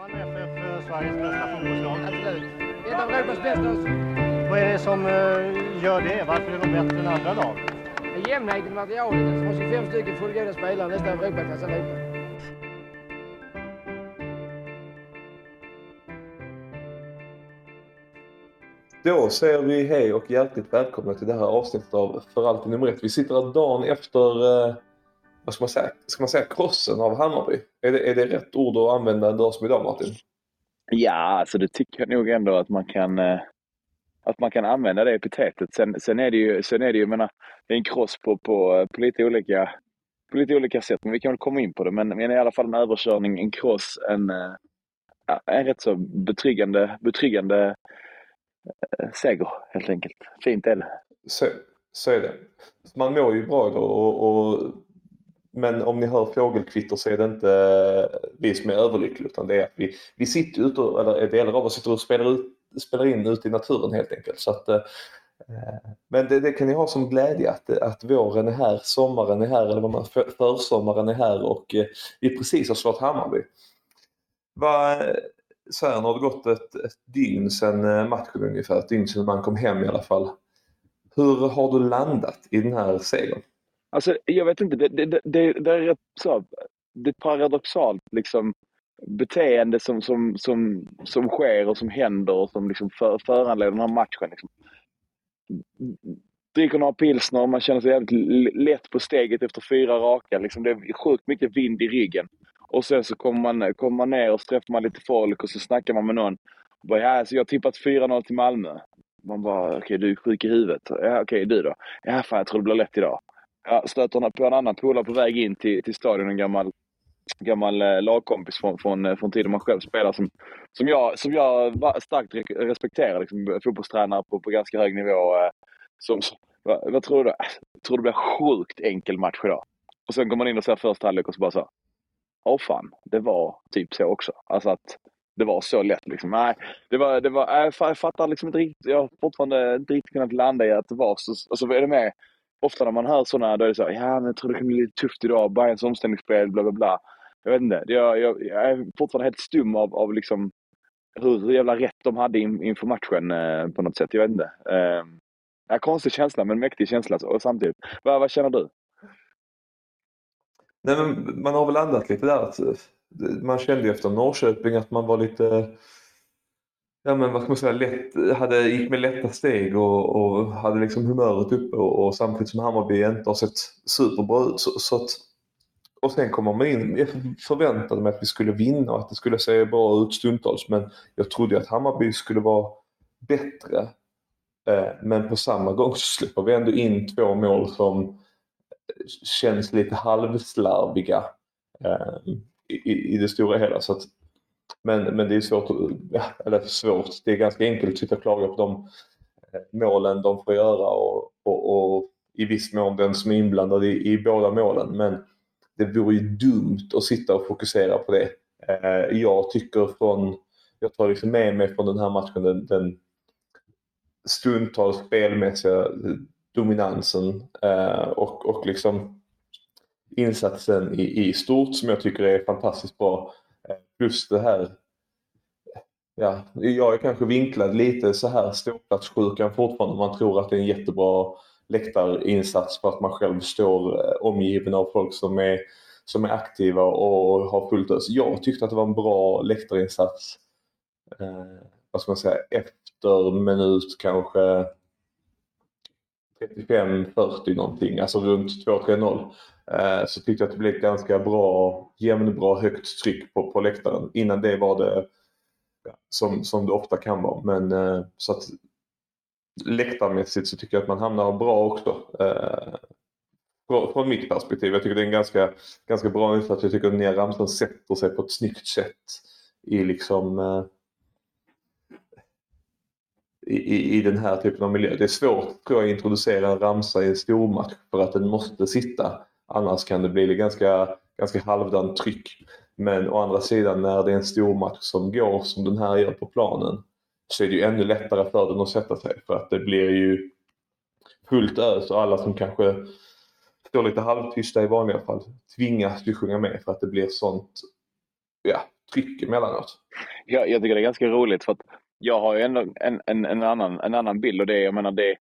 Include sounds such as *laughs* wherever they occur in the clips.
Malmö FF Sveriges bästa fotbollslag? Absolut. Ett av Europas bästa också. Vad är det som eh, gör det? Varför är de bättre än andra lag? Jämnheten i materialet. Som har 25 stycken fullgoda spelare, nästan Europaklass allihopa. Då säger vi hej och hjärtligt välkomna till det här avsnittet av För alltid nummer ett. Vi sitter här dagen efter, eh, vad ska man säga, ska man säga krossen av Hammarby? Är det, är det rätt ord att använda en dag som idag Martin? Ja, alltså det tycker jag nog ändå att man kan eh, att man kan använda det epitetet. Sen, sen är det ju, sen är det ju, menar, det är en kross på, på, på, lite olika, på lite olika sätt, men vi kan väl komma in på det. Men, men i alla fall en överkörning, en kross, en, eh, en rätt så betryggande, betryggande eh, seger helt enkelt. Fint är det. Så, så är det. Man mår ju bra då och, och men om ni hör fågelkvitter så är det inte eh, vi som är överlyckliga utan det är att vi, vi sitter ute, eller delar av oss sitter och spelar, ut, spelar in ute i naturen helt enkelt. Så att, eh, men det, det, kan ni ha som glädje att, att våren är här, sommaren är här, eller vad man, för, försommaren är här och eh, vi precis har slått Hammarby. Va, så här, nu har det gått ett, ett dygn sedan eh, matchen ungefär, ett dygn sedan man kom hem i alla fall. Hur har du landat i den här segern? Alltså, jag vet inte, det, det, det, det är rätt så, det är paradoxalt liksom beteende som, som, som, som sker och som händer och som liksom för, föranleder den här matchen. Liksom. Dricker några pilsner, man känner sig jävligt lätt på steget efter fyra raka. Liksom det är sjukt mycket vind i ryggen. Och sen så kommer man, kommer man ner och så träffar man lite folk och så snackar man med någon. Och bara, ja, så jag har tippat 4-0 till Malmö. Man bara, okej okay, du är sjuk i huvudet. Ja, okej okay, du då? Ja, fan jag tror det blir lätt idag. Ja, stöter på en annan polare på väg in till, till stadion, en gammal, gammal eh, lagkompis från, från, eh, från tiden man själv spelade som, som, jag, som jag starkt respekterar. Liksom, fotbollstränare på, på ganska hög nivå. Eh, som, vad, vad, tror du? Jag tror det blir sjukt enkel match idag. Och sen går man in och ser första halvlek och så bara så. Åh fan, det var typ så också. Alltså att det var så lätt liksom. Nej, det var, det var, äh, jag fattar liksom inte riktigt. Jag har fortfarande inte riktigt kunnat landa i att det var så. Alltså, och så är det med ofta när man hör sådana, då är det så ja men jag tror det kan bli lite tufft idag, Bayerns omställningsspel, bla bla bla. Jag vet inte, jag, jag, jag är fortfarande helt stum av, av liksom hur jävla rätt de hade in, inför matchen eh, på något sätt. Jag vet inte. Eh, ja, konstig känsla, men mäktig känsla och samtidigt. Vad, vad känner du? Nej, men man har väl landat lite där. Att, eh, man kände ju efter Norrköping att man var lite ja men vad ska man säga, lätt, hade, gick med lätta steg och, och hade liksom humöret uppe och, och, samtidigt som Hammarby inte har sett superbra ut. Så, så att, och sen kommer man in, jag förväntade mig att vi skulle vinna och att det skulle se bra ut stundtals men jag trodde att Hammarby skulle vara bättre. Eh, men på samma gång så släpper vi ändå in två mål som eh, känns lite halvslarviga eh, i, i det stora hela. Så att men, men det är svårt, eller svårt, det är ganska enkelt att sitta och klaga på de eh, målen de får göra och, och, och i viss mån den som är inblandad i, i båda målen. Men det vore ju dumt att sitta och fokusera på det. Eh, jag tycker från, jag tar liksom med mig från den här matchen den, den stundtals spelmässiga eh, dominansen och, och liksom insatsen i, i stort som jag tycker är fantastiskt bra. Plus det här, ja, jag är kanske vinklad lite så här ståplatssjukan fortfarande. Man tror att det är en jättebra läktarinsats för att man själv står eh, omgiven av folk som är, som är aktiva och har fullt ös. Jag tyckte att det var en bra läktarinsats. Eh, vad ska man säga, efter minut kanske 35-40 någonting, alltså runt 2-3-0. Eh, så tyckte jag att det blev ett ganska bra, jämnbra högt tryck på, på läktaren. Innan det var det som, som det ofta kan vara. Men eh, så att läktarmässigt så tycker jag att man hamnar bra också. Eh, från mitt perspektiv. Jag tycker det är en ganska, ganska bra insats. Jag tycker att Nia Ramsson sätter sig på ett snyggt sätt i liksom i, i den här typen av miljö. Det är svårt tror jag att introducera en ramsa i en stormatch för att den måste sitta Annars kan det bli ganska, ganska halvdant tryck. Men å andra sidan när det är en stormatch som går som den här gör på planen så är det ju ännu lättare för den att sätta sig för att det blir ju fullt ös och alla som kanske står lite halvtysta i vanliga fall tvingas ju sjunga med för att det blir sånt ja, tryck emellanåt. Ja, jag tycker det är ganska roligt för att jag har ju ändå en, en, en, annan, en annan bild och det är, jag menar det,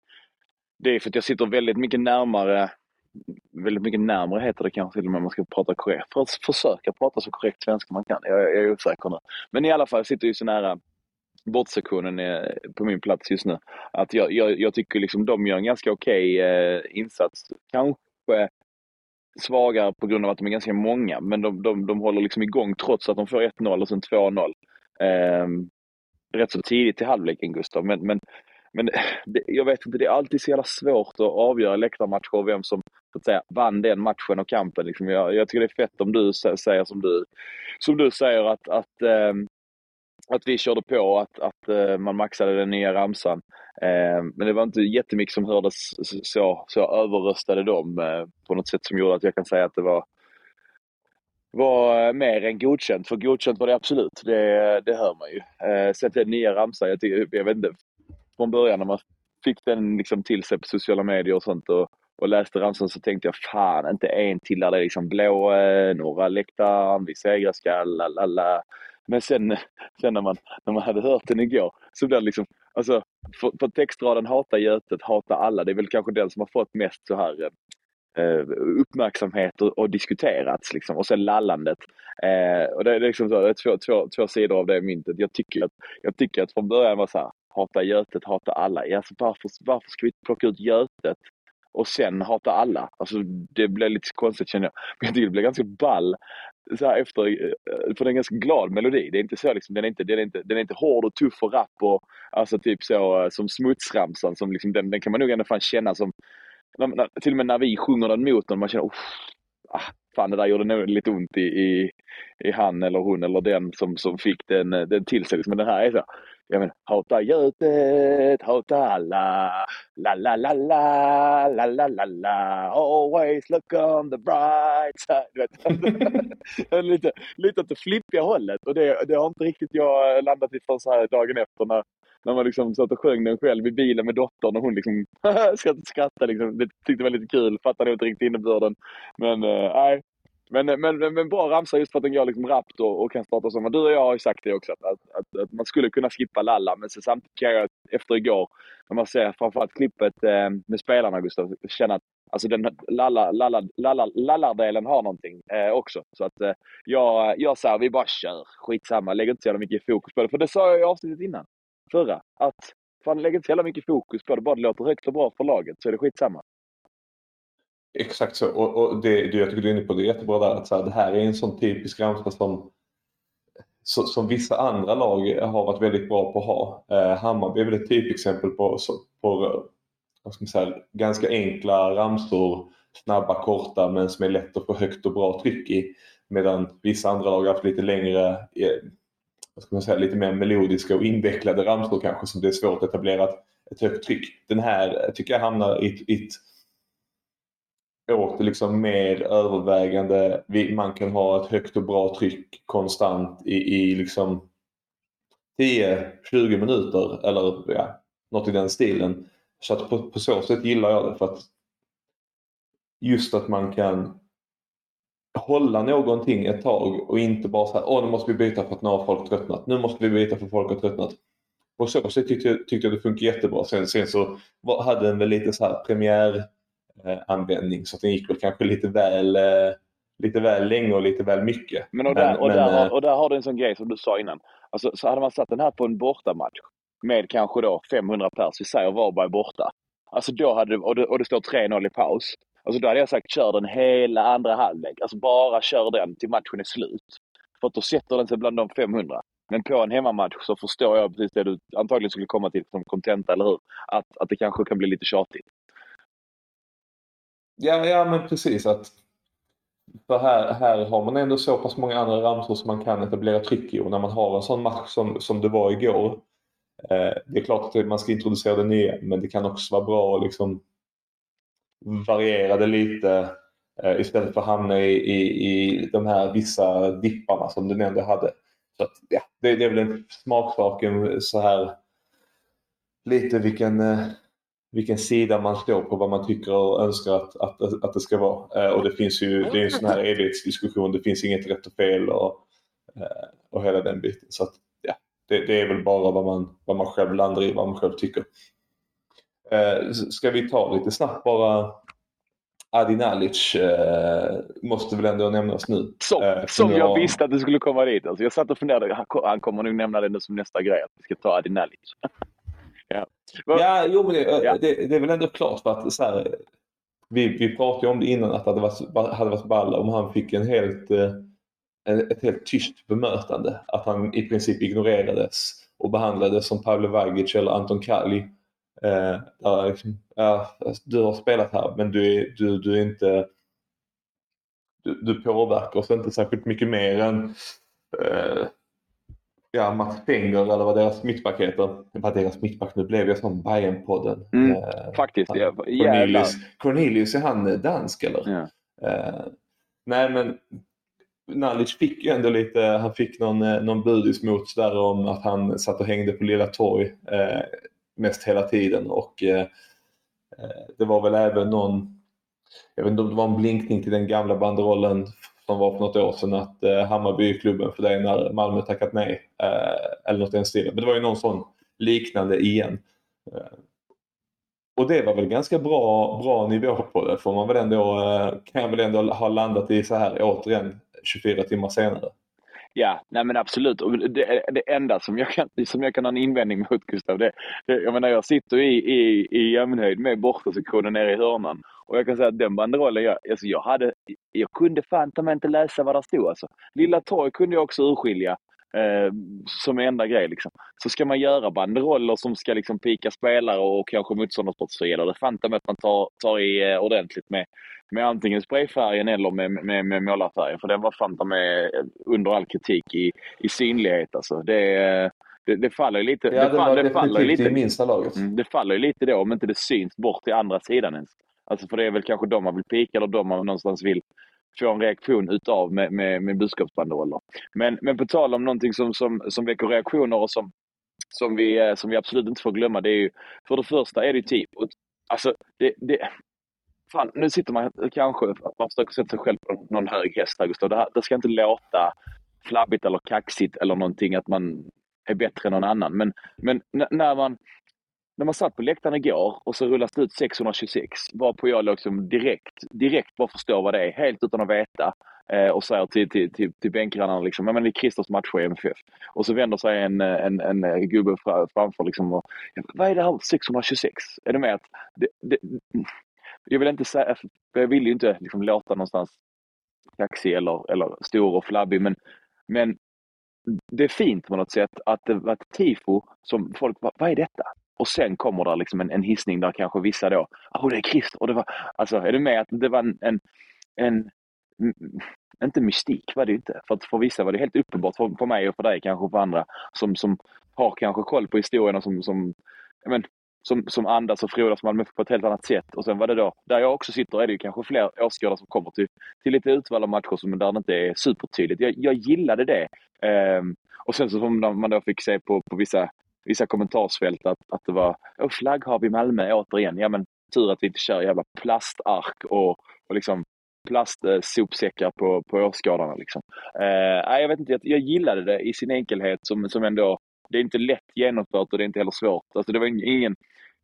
det är för att jag sitter väldigt mycket närmare väldigt mycket närmare heter det kanske till och med om man ska prata korrekt. För att försöka prata så korrekt svenska man kan. Jag, jag är osäker nu. Men i alla fall, jag sitter ju så nära bortsektionen eh, på min plats just nu. Att jag, jag, jag tycker liksom de gör en ganska okej okay, eh, insats. Kanske svagare på grund av att de är ganska många, men de, de, de håller liksom igång trots att de får 1-0 och sen 2-0. Eh, rätt så tidigt i halvleken, Gustav. Men, men, men det, jag vet inte, det är alltid så jävla svårt att avgöra läktarmatcher och vem som så att säga, vann den matchen och kampen. Liksom jag, jag tycker det är fett om du säger som du, som du säger att, att eh, att vi körde på, att, att uh, man maxade den nya ramsan. Uh, men det var inte jättemycket som hördes så, så överröstade dem eh, på något sätt som gjorde att jag kan säga att det var, var eh, mer än godkänt. För godkänt var det absolut, det, det hör man ju. Eh, sen till den nya ramsan, jag, tycker, jag vet inte, från början när man fick den liksom till sig på sociala medier och sånt och, och läste ramsan så tänkte jag fan inte en till där det är liksom blå, eh, några läktaren, vi segrar ska, la la la. Men sen, sen när, man, när man hade hört den igår så blev det liksom, alltså för, för textraden hata Götet, hata alla, det är väl kanske den som har fått mest så här Eh, uppmärksamhet och, och, diskuterats liksom. Och sen lallandet. Eh, och det, är liksom så, det är två, två, två sidor av det myntet. Jag tycker att, jag tycker att från början var så här, hata Götet, hata alla. Alltså varför, varför ska vi plocka ut Götet och sen hata alla. Alltså det blev lite konstigt känner jag. Men jag tycker det blev ganska ball så här efter, eh, för det är en ganska glad melodi. Det är inte så liksom, den är inte, den är inte, den är inte hård och tuff och rapp och alltså typ så eh, som smutsramsan som liksom, den, den kan man nog ändå fan känna som, till och med när vi sjunger den mot någon, man känner ah, fan det där gjorde nog lite ont i, i, i han eller hon eller den som, som fick den, den till sig. Men den här är så, jag menar, hata Götet, hata alla, la la la la, la la la la, always look on the bright side. *laughs* *laughs* lite, lite åt det flippiga hållet och det, det har inte riktigt jag landat i förrän så här dagen efter när, när man liksom satt och sjöng den själv i bilen med dottern och hon liksom *laughs* skrattade liksom. Det tyckte jag var lite kul, fattade inte riktigt innebörden. Men eh, nej, äh, men, men, men bra ramsa just för att den går liksom rappt och, och kan starta som. Du och jag har ju sagt det också, att, att, att, att man skulle kunna skippa Lalla. Men så samtidigt kan jag efter igår, när man ser framförallt klippet eh, med spelarna, Gustav, känna att alltså den lalla, lalla, lalla, lallardelen har någonting eh, också. Så att eh, jag, jag säger, vi bara kör. Skitsamma, lägg inte så jävla mycket fokus på det. För det sa jag i avsnittet innan, förra, att fan lägg inte så jävla mycket fokus på det. Bara det låter högt och bra för laget så är det skitsamma. Exakt så. Och, och det, det jag tycker du är inne på det är jättebra där. Att så här, det här är en sån typisk ramsa som, så, som vissa andra lag har varit väldigt bra på att ha. Eh, Hammarby är väl ett typexempel på, på vad ska man säga, ganska enkla ramsor. Snabba, korta men som är lätt att få högt och bra tryck i. Medan vissa andra lag har haft lite längre, eh, vad ska man säga, lite mer melodiska och invecklade ramsor kanske som det är svårt att etablera ett, ett högt tryck. Den här tycker jag hamnar i ett åt liksom mer övervägande. Man kan ha ett högt och bra tryck konstant i, i liksom 10-20 minuter eller ja, något i den stilen. Så att på, på, så sätt gillar jag det för att just att man kan hålla någonting ett tag och inte bara så här åh nu måste vi byta för att nu har folk tröttnat. Nu måste vi byta för att folk har tröttnat. På så sätt tyckte jag, tyckte jag det funkar jättebra. Sen, sen så hade den väl lite så här premiär användning så den gick väl kanske lite väl, eh, lite väl länge och lite väl mycket. Men och, där, och, men, där, har, eh, och där har du en sån grej som du sa innan. Alltså, så hade man satt den här på en bortamatch med kanske då 500 pers, vi säger Varberg borta. Alltså då hade och det, och det står 3-0 i paus. Alltså då hade jag sagt kör den hela andra halvlek. Alltså bara kör den till matchen är slut. För att då sätter den sig bland de 500. Men på en hemmamatch så förstår jag precis det du antagligen skulle komma till som kontenta, eller hur? Att, att det kanske kan bli lite tjatigt. Ja, ja men precis. att för här, här har man ändå så pass många andra ramsor som man kan etablera tryck i och när man har en sån match som, som det var igår. Eh, det är klart att man ska introducera det nya men det kan också vara bra att liksom variera det lite eh, istället för att hamna i, i, i de här vissa dipparna som du ändå hade. Så att, ja, det, det är väl en smaksak så här lite vilken eh, vilken sida man står på, vad man tycker och önskar att, att, att det ska vara. Eh, och det finns ju, det är en sån här evighetsdiskussion, det finns inget rätt och fel. Och, Eh, och hela den biten. Så att, ja, det, det, är väl bara vad man, vad man själv landar i, vad man själv tycker. Eh, ska vi ta lite snabbt bara Adi Nalic eh, måste väl ändå nämnas nu. Som, eh, som jag har... visste att det skulle komma dit. Alltså jag satt och funderade, han, han kommer nog nämna det som nästa grej, att vi ska ta Adi Nalic. Ja. jo men det, ja. Det, det, är väl ändå klart för att så här, vi, vi pratade om det innan att det hade varit, hade varit ball om han fick en helt, eh, ett helt tyst bemötande. Att han i princip ignorerades och behandlades som Pavle Vagic eller Anton Kali. Eh, liksom, ja, du har spelat här men du är, du, du är inte du, du påverkar oss inte särskilt mycket mer än eh, ja, Mats Fenger eller vad deras mittback heter. Vad deras mittback nu blev jag som Bajen-podden. Mm, eh, faktiskt. Ja, Cornelius, Cornelius, är han dansk eller? Ja. Eh, nej men Nalic fick ju ändå lite, han fick någon, eh, någon budismots där om att han satt och hängde på Lilla Torg eh, mest hela tiden och eh, eh, det var väl även någon, jag vet inte om det var en blinkning till den gamla banderollen som var för något år sedan att eh, Hammarby är klubben för dig när Malmö tackat nej. Eh, eller något i den stilen. Men det var ju någon sån liknande igen. Eh, och det var väl ganska bra, bra nivå på det får man väl ändå, eh, kan jag väl ändå ha landat i så här återigen 24 timmar senare. Ja, nej men absolut. Och det, det enda som jag, kan, som jag kan ha en invändning mot Gustav, det, det, jag menar jag sitter i, i, i jämnhöjd med bortasektionen nere i hörnan och jag kan säga att den banderollen, jag, alltså jag hade, jag kunde fan ta mig inte läsa vad där stod alltså. Lilla torg kunde jag också urskilja eh, som enda grej liksom. Så ska man göra banderoller som ska liksom pika spelare och kanske motståndarsport så gäller det fan med att man tar, tar i eh, ordentligt med, med antingen sprayfärgen eller med, med, med målarfärgen. För den var fan med under all kritik i, i synlighet alltså. Det, det, det faller ju lite. Ja, det, det, fall, det faller lite, minsta laget. Mm, det faller ju lite då om inte det syns bort till andra sidan ens. Alltså för det är väl kanske de man vill pika eller de man någonstans vill få en reaktion utav med, med, med budskapsbanderoller. Men, men på tal om någonting som, som, som väcker reaktioner och som, som, vi, eh, som vi absolut inte får glömma, det är ju för det första är det tifot. Typ, alltså, det, det, fan, nu sitter man kanske, man försöker sätta sig själv på någon hög häst här Gustav. Det, här, det ska inte låta flabbigt eller kaxigt eller någonting att man är bättre än någon annan. Men, men när man när man satt på läktaren igår och så rullas det ut 626, varpå jag liksom direkt, direkt bara förstår vad det är, helt utan att veta. Eh, och säger till, till, till, till bänkgrannarna liksom, ja men det är Christers match i MFF. Och så vänder sig en, en, en, en gubbe framför liksom och, vad är det här 626? Är det med att, det, det, jag vill inte säga, jag vill ju inte liksom låta någonstans kaxig eller, eller stor och flabbig men, men det är fint på något sätt att det var ett tifo som folk, vad är detta? Och sen kommer det liksom en, en hissning där kanske vissa då, oh, det är Christer. Och det var, alltså är du med att det var en, en, en inte mystik var det inte. För att för vissa var det helt uppenbart, för, för mig och för dig kanske och för andra som, som har kanske koll på historierna som, som, men, som, som andas och frodas Malmö på ett helt annat sätt. Och sen var det då, där jag också sitter är det ju kanske fler åskådare som kommer till, till lite utvalda matcher som där det inte är supertydligt. Jag, jag gillade det. Um, och sen så som man då fick se på, på vissa vissa kommentarsfält att, att det var oh, flagghav i Malmö återigen. Ja men tur att vi inte kör jävla plastark och, och liksom plastsopsäckar på, på åskådarna. Liksom. Eh, jag vet inte, jag, jag gillade det i sin enkelhet som, som ändå, det är inte lätt genomfört och det är inte heller svårt. Alltså det var ingen,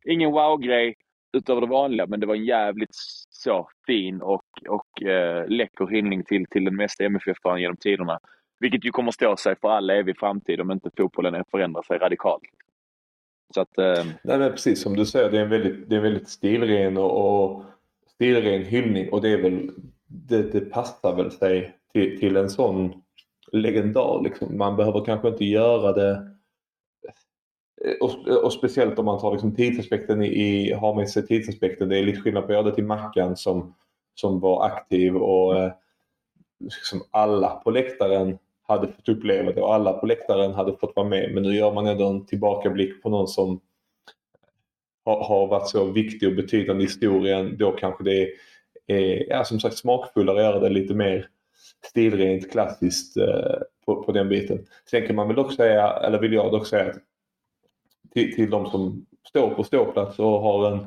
ingen wow-grej utöver det vanliga men det var en jävligt så fin och, och eh, läcker hyllning till, till den mesta MFF-aren genom tiderna. Vilket ju kommer stå sig för all evig framtid om inte fotbollen förändrar sig radikalt. Så att, eh... Nej, men precis som du säger, det är en väldigt, det är en väldigt stilren och, och stilren hyllning och det är väl det, det passar väl sig till, till en sån legendar. Liksom. Man behöver kanske inte göra det och, och speciellt om man tar liksom tidsaspekten i, i har med sig tidsaspekten. Det är lite skillnad på att göra det till Mackan som, som var aktiv och eh, liksom alla på läktaren hade fått uppleva det och alla på läktaren hade fått vara med. Men nu gör man ändå en tillbakablick på någon som har, har varit så viktig och betydande i historien. Då kanske det är, är ja, som sagt smakfullare att göra det lite mer stilrent klassiskt eh, på, på den biten. Sen kan man väl dock säga, eller vill jag dock säga till, till de som står på ståplats och har en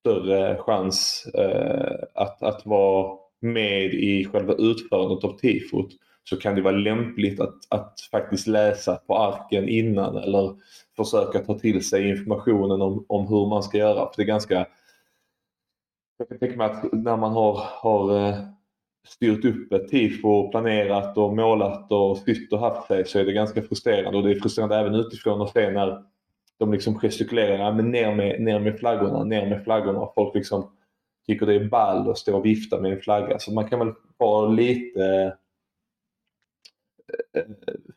större chans eh, att, att vara med i själva utförandet av tifot så kan det vara lämpligt att, att faktiskt läsa på arken innan eller försöka ta till sig informationen om, om hur man ska göra. För det är ganska... Jag kan tänka mig att när man har, har eh, styrt upp ett tifo, planerat och målat och styrt och haft sig så är det ganska frustrerande. Och det är frustrerande även utifrån att se när de liksom gestikulerar, ja, men ner, med, ner med flaggorna, ner med flaggorna. Folk liksom tycker det är ball att stå och vifta med en flagga. Så man kan väl vara lite eh,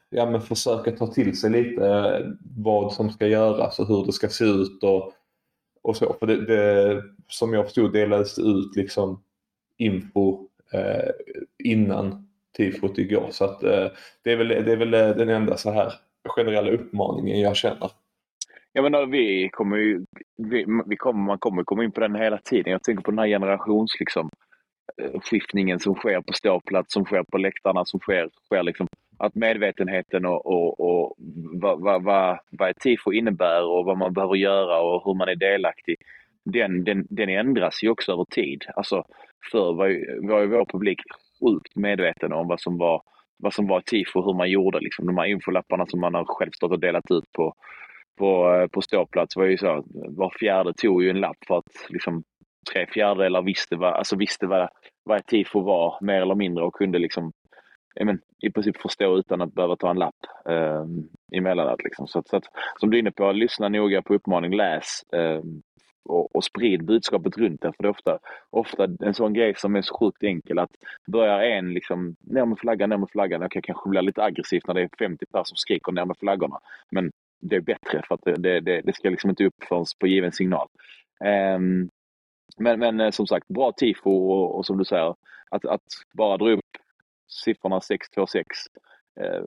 ja, men försöka ta till sig lite eh, vad som ska göras och hur det ska se ut och, och så. För det, det, som jag förstod delades ut liksom info eh, innan tifot igår. Så att, eh, det, är väl, det är väl eh, den enda så här generella uppmaningen jag känner. Ja, men vi kommer ju, vi, vi kommer, man kommer komma in på den hela tiden. Jag tänker på den här generations liksom, eh, skiftningen som sker på ståplats, som sker på läktarna, som sker, sker liksom, att medvetenheten och, och, och vad, vad, vad, vad ett tifo innebär och vad man behöver göra och hur man är delaktig, den, den, den ändras ju också över tid. Alltså, förr var ju, var ju vår publik sjukt medveten om vad som var vad som var tifo, hur man gjorde. Liksom. De här infolapparna som man har själv stått och delat ut på, på, eh, på ståplats var ju så, var fjärde tog ju en lapp för att liksom, tre fjärdedelar visste vad, alltså visste vad, vad ett tifo var mer eller mindre och kunde liksom men, i princip förstå utan att behöva ta en lapp eh, emellanåt. Liksom. Så, så att, som du är inne på, lyssna noga på uppmaning, läs eh, och, och sprid budskapet runt det. För det är ofta, ofta en sån grej som är så sjukt enkel att börjar en liksom ner med flaggan, ner med flaggan. Okej, kanske blir lite aggressivt när det är 50 personer som skriker ner med flaggorna. Men det är bättre för att det, det, det ska liksom inte upp förrän på given signal. Eh, men, men eh, som sagt, bra tifo och, och som du säger, att, att bara dra upp siffrorna 626 eh,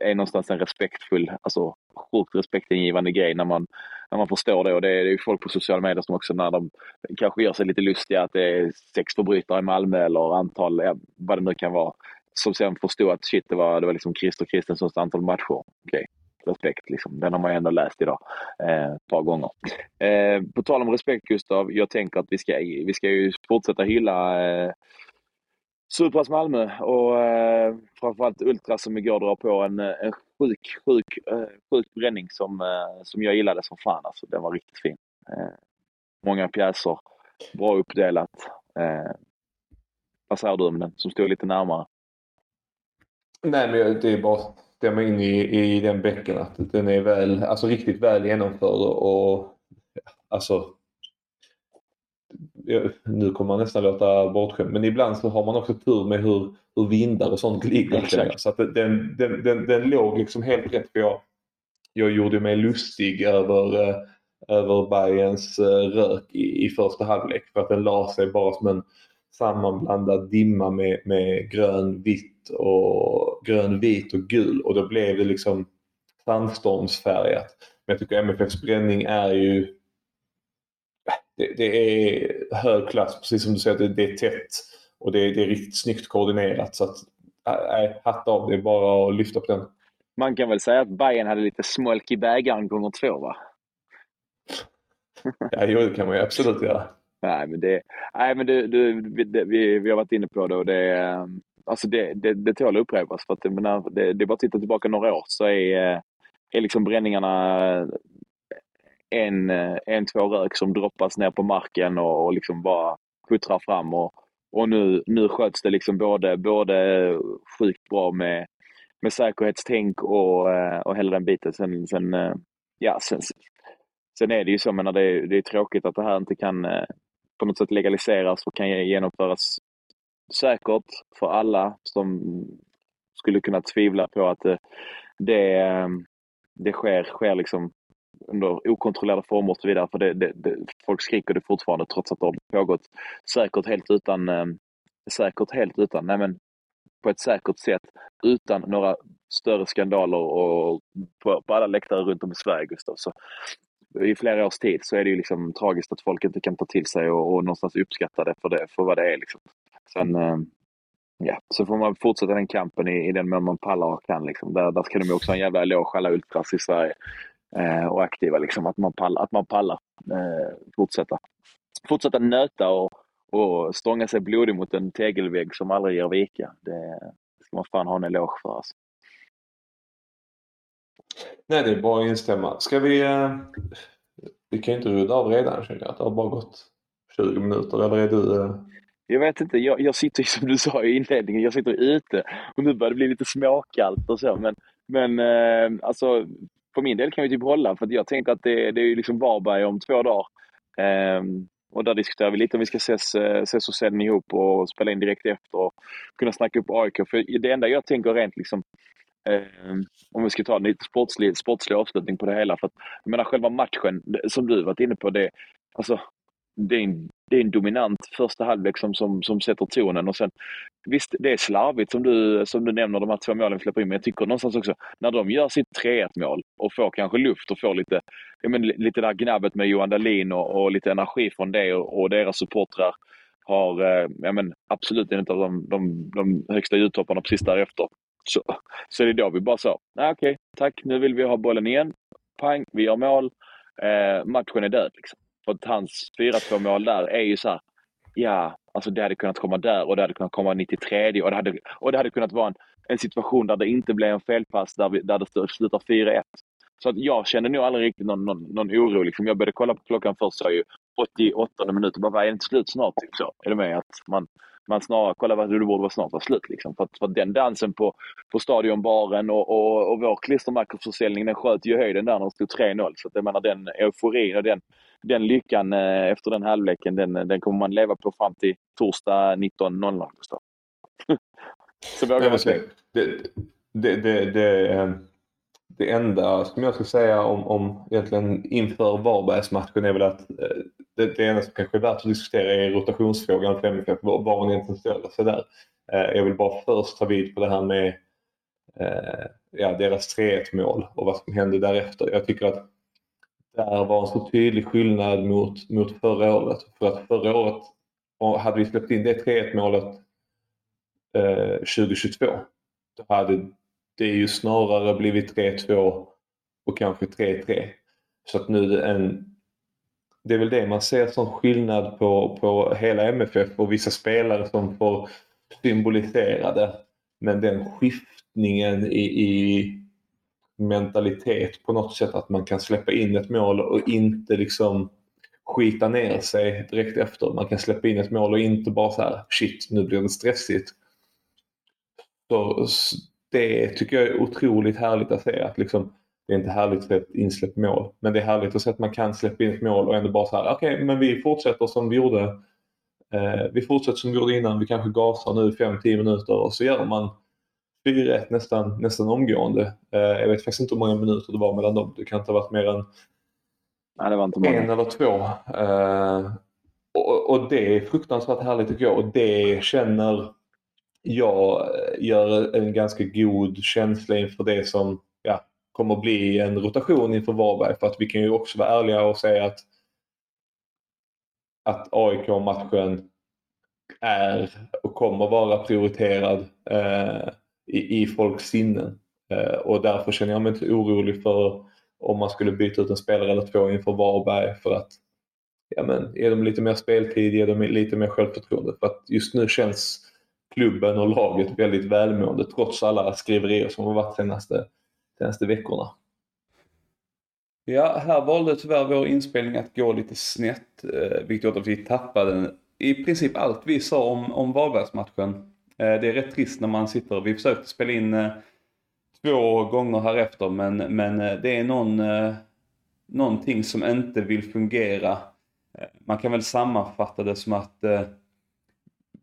är någonstans en respektfull, alltså sjukt respektingivande grej när man, när man förstår det. Och det är, ju folk på sociala medier som också när de kanske gör sig lite lustiga att det är sex förbrytare i Malmö eller antal, ja, vad det nu kan vara, som sen förstod att shit, det var, det var liksom Christer Kristenssons antal matcher. Okay respekt. Liksom. Den har man ju ändå läst idag eh, ett par gånger. Eh, på tal om respekt Gustav, jag tänker att vi ska, vi ska ju fortsätta hylla eh, Supras Malmö och eh, framförallt Ultra som igår drar på en, eh, en sjuk, sjuk, eh, sjuk bränning som, eh, som jag gillade som fan. Alltså, den var riktigt fin. Eh, många pjäser, bra uppdelat. Eh, vad säger du om den som stod lite närmare? Nej, men det är bara stämma in i, i den bäcken att den är väl, alltså riktigt väl genomförd och alltså nu kommer man nästan låta bortskämd men ibland så har man också tur med hur, hur vindar och sånt ligger. Exakt. Så att den, den, den, den låg liksom helt rätt för jag, jag gjorde mig lustig över, eh, över Bayerns eh, rök i, i första halvlek för att den la sig bara som en sammanblandad dimma med, med grön, vitt och grön, vit och gul och då blev det liksom sandstormsfärgat. Men jag tycker MFFs bränning är ju det, det, är hög klass, precis som du säger, det, det är tätt och det, det är riktigt snyggt koordinerat. Så att, äh, hatt av, det är bara att lyfta på den. Man kan väl säga att Bayern hade lite smolk i bägaren gånger två va? *laughs* ja, jo, det kan man ju absolut göra. Nej, men det, nej, men det, det, vi, vi har varit inne på det och det, alltså det, det, det tål att upprepas. För att, menar, det, det är bara att titta tillbaka några år så är, är liksom bränningarna en, eh, en, två rök som droppas ner på marken och, och liksom bara puttrar fram. Och, och nu, nu sköts det liksom både, både sjukt bra med, med säkerhetstänk och, eh, och hela den biten. Sen, sen, eh, ja, sen, sen är det ju så, men det, är, det är tråkigt att det här inte kan på något sätt legaliseras och kan genomföras säkert för alla som skulle kunna tvivla på att det, det, det sker, sker liksom under okontrollerade former och så vidare. För det, det, det, folk skriker det fortfarande trots att det har pågått säkert helt utan, eh, säkert helt utan, nej men på ett säkert sätt utan några större skandaler och på, på alla läktare runt om i Sverige, Gustav. Så i flera års tid så är det ju liksom tragiskt att folk inte kan ta till sig och, och någonstans uppskatta det för, det för vad det är. Liksom. Sen, eh, ja, så får man fortsätta den kampen i, i den mån man pallar och kan. Liksom. Där, där ska de också ha en jävla eloge, alla ultras i Sverige eh, och aktiva. Liksom. Att man pallar, att man pallar eh, fortsätta. Fortsätta nöta och, och stånga sig blodig mot en tegelvägg som aldrig ger vika. Det, ska man fan ha en eloge för. Alltså. Nej, det är bara att instämma. Ska vi... Eh, vi kan ju inte runda av redan känner jag. Det har bara gått 20 minuter. Eller är du... Eh... Jag vet inte, jag, jag sitter som du sa i inledningen, jag sitter ute och nu börjar det bli lite småkallt och så. Men, men eh, alltså, för min del kan vi typ hålla för jag tänkte att det, det är liksom Varberg om två dagar. Um, och där diskuterar vi lite om vi ska ses, eh, ses och sen ihop och spela in direkt efter och kunna snacka upp AIK. För det enda jag tänker rent liksom, um, om vi ska ta en lite sportslig, sportslig avslutning på det hela. För att, jag menar själva matchen, som du varit inne på, det, alltså, det, är en, det är en dominant första halvlek som, som, som sätter tonen och sen visst, det är slarvigt som du, som du nämner, de här två målen vi släpper in, men jag tycker någonstans också när de gör sitt 3-1 mål och får kanske luft och får lite, men, lite där gnabbet med Johan Dahlin och, och lite energi från det och, och deras supportrar har eh, ja, men, absolut en av de, de, de högsta ljudtopparna precis därefter. Så, så det är då vi bara sa, okej, okay, tack, nu vill vi ha bollen igen. Pang, vi gör mål. Eh, matchen är död. Liksom. För att hans 4-2 mål där är ju så här, ja, alltså det hade kunnat komma där och det hade kunnat komma 93 och det hade, och det hade kunnat vara en, en situation där det inte blev en felpass där, vi, där det slutar 4-1. Så att jag kände nog aldrig riktigt någon, någon, någon oro. Liksom. Jag började kolla på klockan först så ju 88 minuter. Bara, är det inte slut snart? Typ så. Är du med? Att man, man snarare kollar vad det borde vara snart vara slut. Liksom. För, att, för att den dansen på, på stadionbaren och, och, och vår klistermärkesförsäljning den sköt ju höjden där när det stod 3-0. Så att jag menar den euforin och den, den lyckan eh, efter den halvleken den, den kommer man leva på fram till torsdag 19.00 Gustav. *laughs* så vågar man det, det, det, det, det enda som jag skulle säga om, om egentligen inför Varbergsmatchen är väl att eh, det, det enda som kanske är värt att diskutera är rotationsfrågan för MFF, var hon egentligen ställer sig där. Eh, jag vill bara först ta vid på det här med eh, ja, deras 3-1 mål och vad som hände därefter. Jag tycker att där var en så tydlig skillnad mot, mot förra året. För att förra året, hade vi släppt in det 3-1 målet eh, 2022, då hade det är ju snarare blivit 3-2 och kanske 3-3. Så att nu en, det är väl det man ser som skillnad på, på hela MFF och vissa spelare som får symbolisera det. Men den skiftningen i, i mentalitet på något sätt att man kan släppa in ett mål och inte liksom skita ner sig direkt efter. Man kan släppa in ett mål och inte bara så här shit nu blir det stressigt. Så det tycker jag är otroligt härligt att se. Att liksom, det är inte härligt att se ett insläppt mål. Men det är härligt att se att man kan släppa in ett mål och ändå bara så här, okej okay, men vi fortsätter som vi gjorde. Eh, vi fortsätter som vi gjorde innan. Vi kanske gasar nu 5-10 minuter och så gör man 4-1 nästan, nästan omgående. Eh, jag vet faktiskt inte hur många minuter det var mellan dem. Det kan inte ha varit mer än Nej, en eller två. Eh, och, och det är fruktansvärt härligt tycker jag och det känner jag eh, gör en ganska god känsla inför det som ja, kommer bli en rotation inför Varberg. För att vi kan ju också vara ärliga och säga att, att AIK-matchen är och kommer vara prioriterad eh, i, i folks sinnen. Eh, och därför känner jag mig inte orolig för om man skulle byta ut en spelare eller två inför Varberg för att ja, men, ge dem lite mer speltid, ge dem lite mer självförtroende. För att just nu känns klubben och laget väldigt välmående trots alla skriverier som har varit senaste, senaste veckorna. Ja, här valde tyvärr vår inspelning att gå lite snett, eh, vilket gjorde att vi tappade i princip allt vi sa om, om Varbergsmatchen. Eh, det är rätt trist när man sitter, vi försökte spela in eh, två gånger här efter men, men det är någon, någonting som inte vill fungera. Man kan väl sammanfatta det som att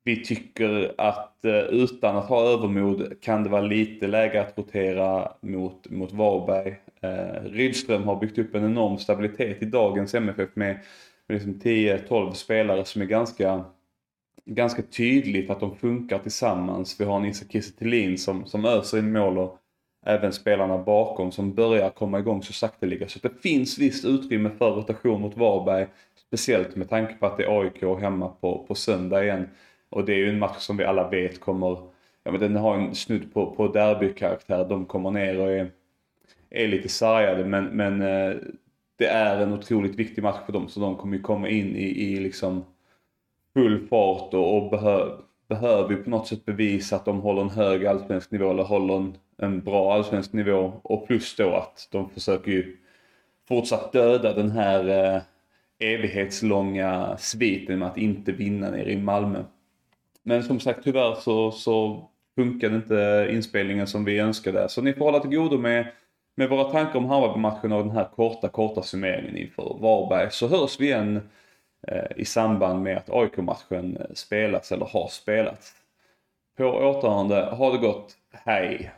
vi tycker att eh, utan att ha övermod kan det vara lite läge att rotera mot, mot Varberg. Eh, Rydström har byggt upp en enorm stabilitet i dagens MFF med, med liksom 10-12 spelare som är ganska, ganska tydligt att de funkar tillsammans. Vi har en Isak Kiese som, som öser in mål och även spelarna bakom som börjar komma igång så sakteliga. Så det finns visst utrymme för rotation mot Varberg. Speciellt med tanke på att det är AIK hemma på, på söndag igen. Och det är ju en match som vi alla vet kommer, ja men den har en snudd på, på derbykaraktär. De kommer ner och är, är lite sargade men, men eh, det är en otroligt viktig match för dem så de kommer ju komma in i, i liksom full fart och, och behö, behöver ju på något sätt bevisa att de håller en hög allsvensk nivå eller håller en, en bra allsvensk nivå. Och plus då att de försöker ju fortsatt döda den här eh, evighetslånga sviten med att inte vinna nere i Malmö. Men som sagt tyvärr så, så funkade inte inspelningen som vi önskade. Så ni får hålla till godo med, med våra tankar om Hammarby-matchen och den här korta, korta summeringen inför Varberg. Så hörs vi igen eh, i samband med att AIK-matchen spelas eller har spelats. På återhörande, ha det gott, hej!